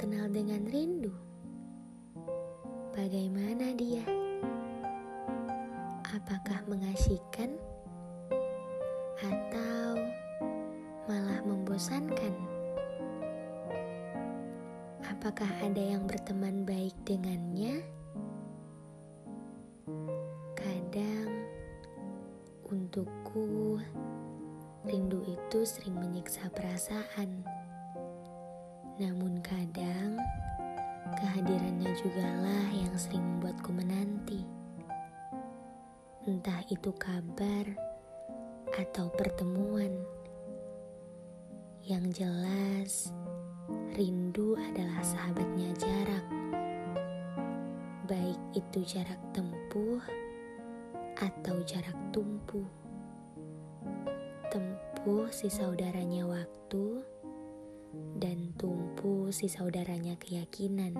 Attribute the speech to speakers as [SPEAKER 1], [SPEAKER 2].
[SPEAKER 1] kenal dengan rindu. Bagaimana dia? Apakah mengasihkan atau malah membosankan? Apakah ada yang berteman baik dengannya? Kadang untukku, rindu itu sering menyiksa perasaan. Namun kadang kehadirannya jugalah yang sering membuatku menanti. Entah itu kabar atau pertemuan. Yang jelas, rindu adalah sahabatnya jarak. Baik itu jarak tempuh atau jarak tumpuh. Tempuh si saudaranya waktu mengurusi saudaranya keyakinan.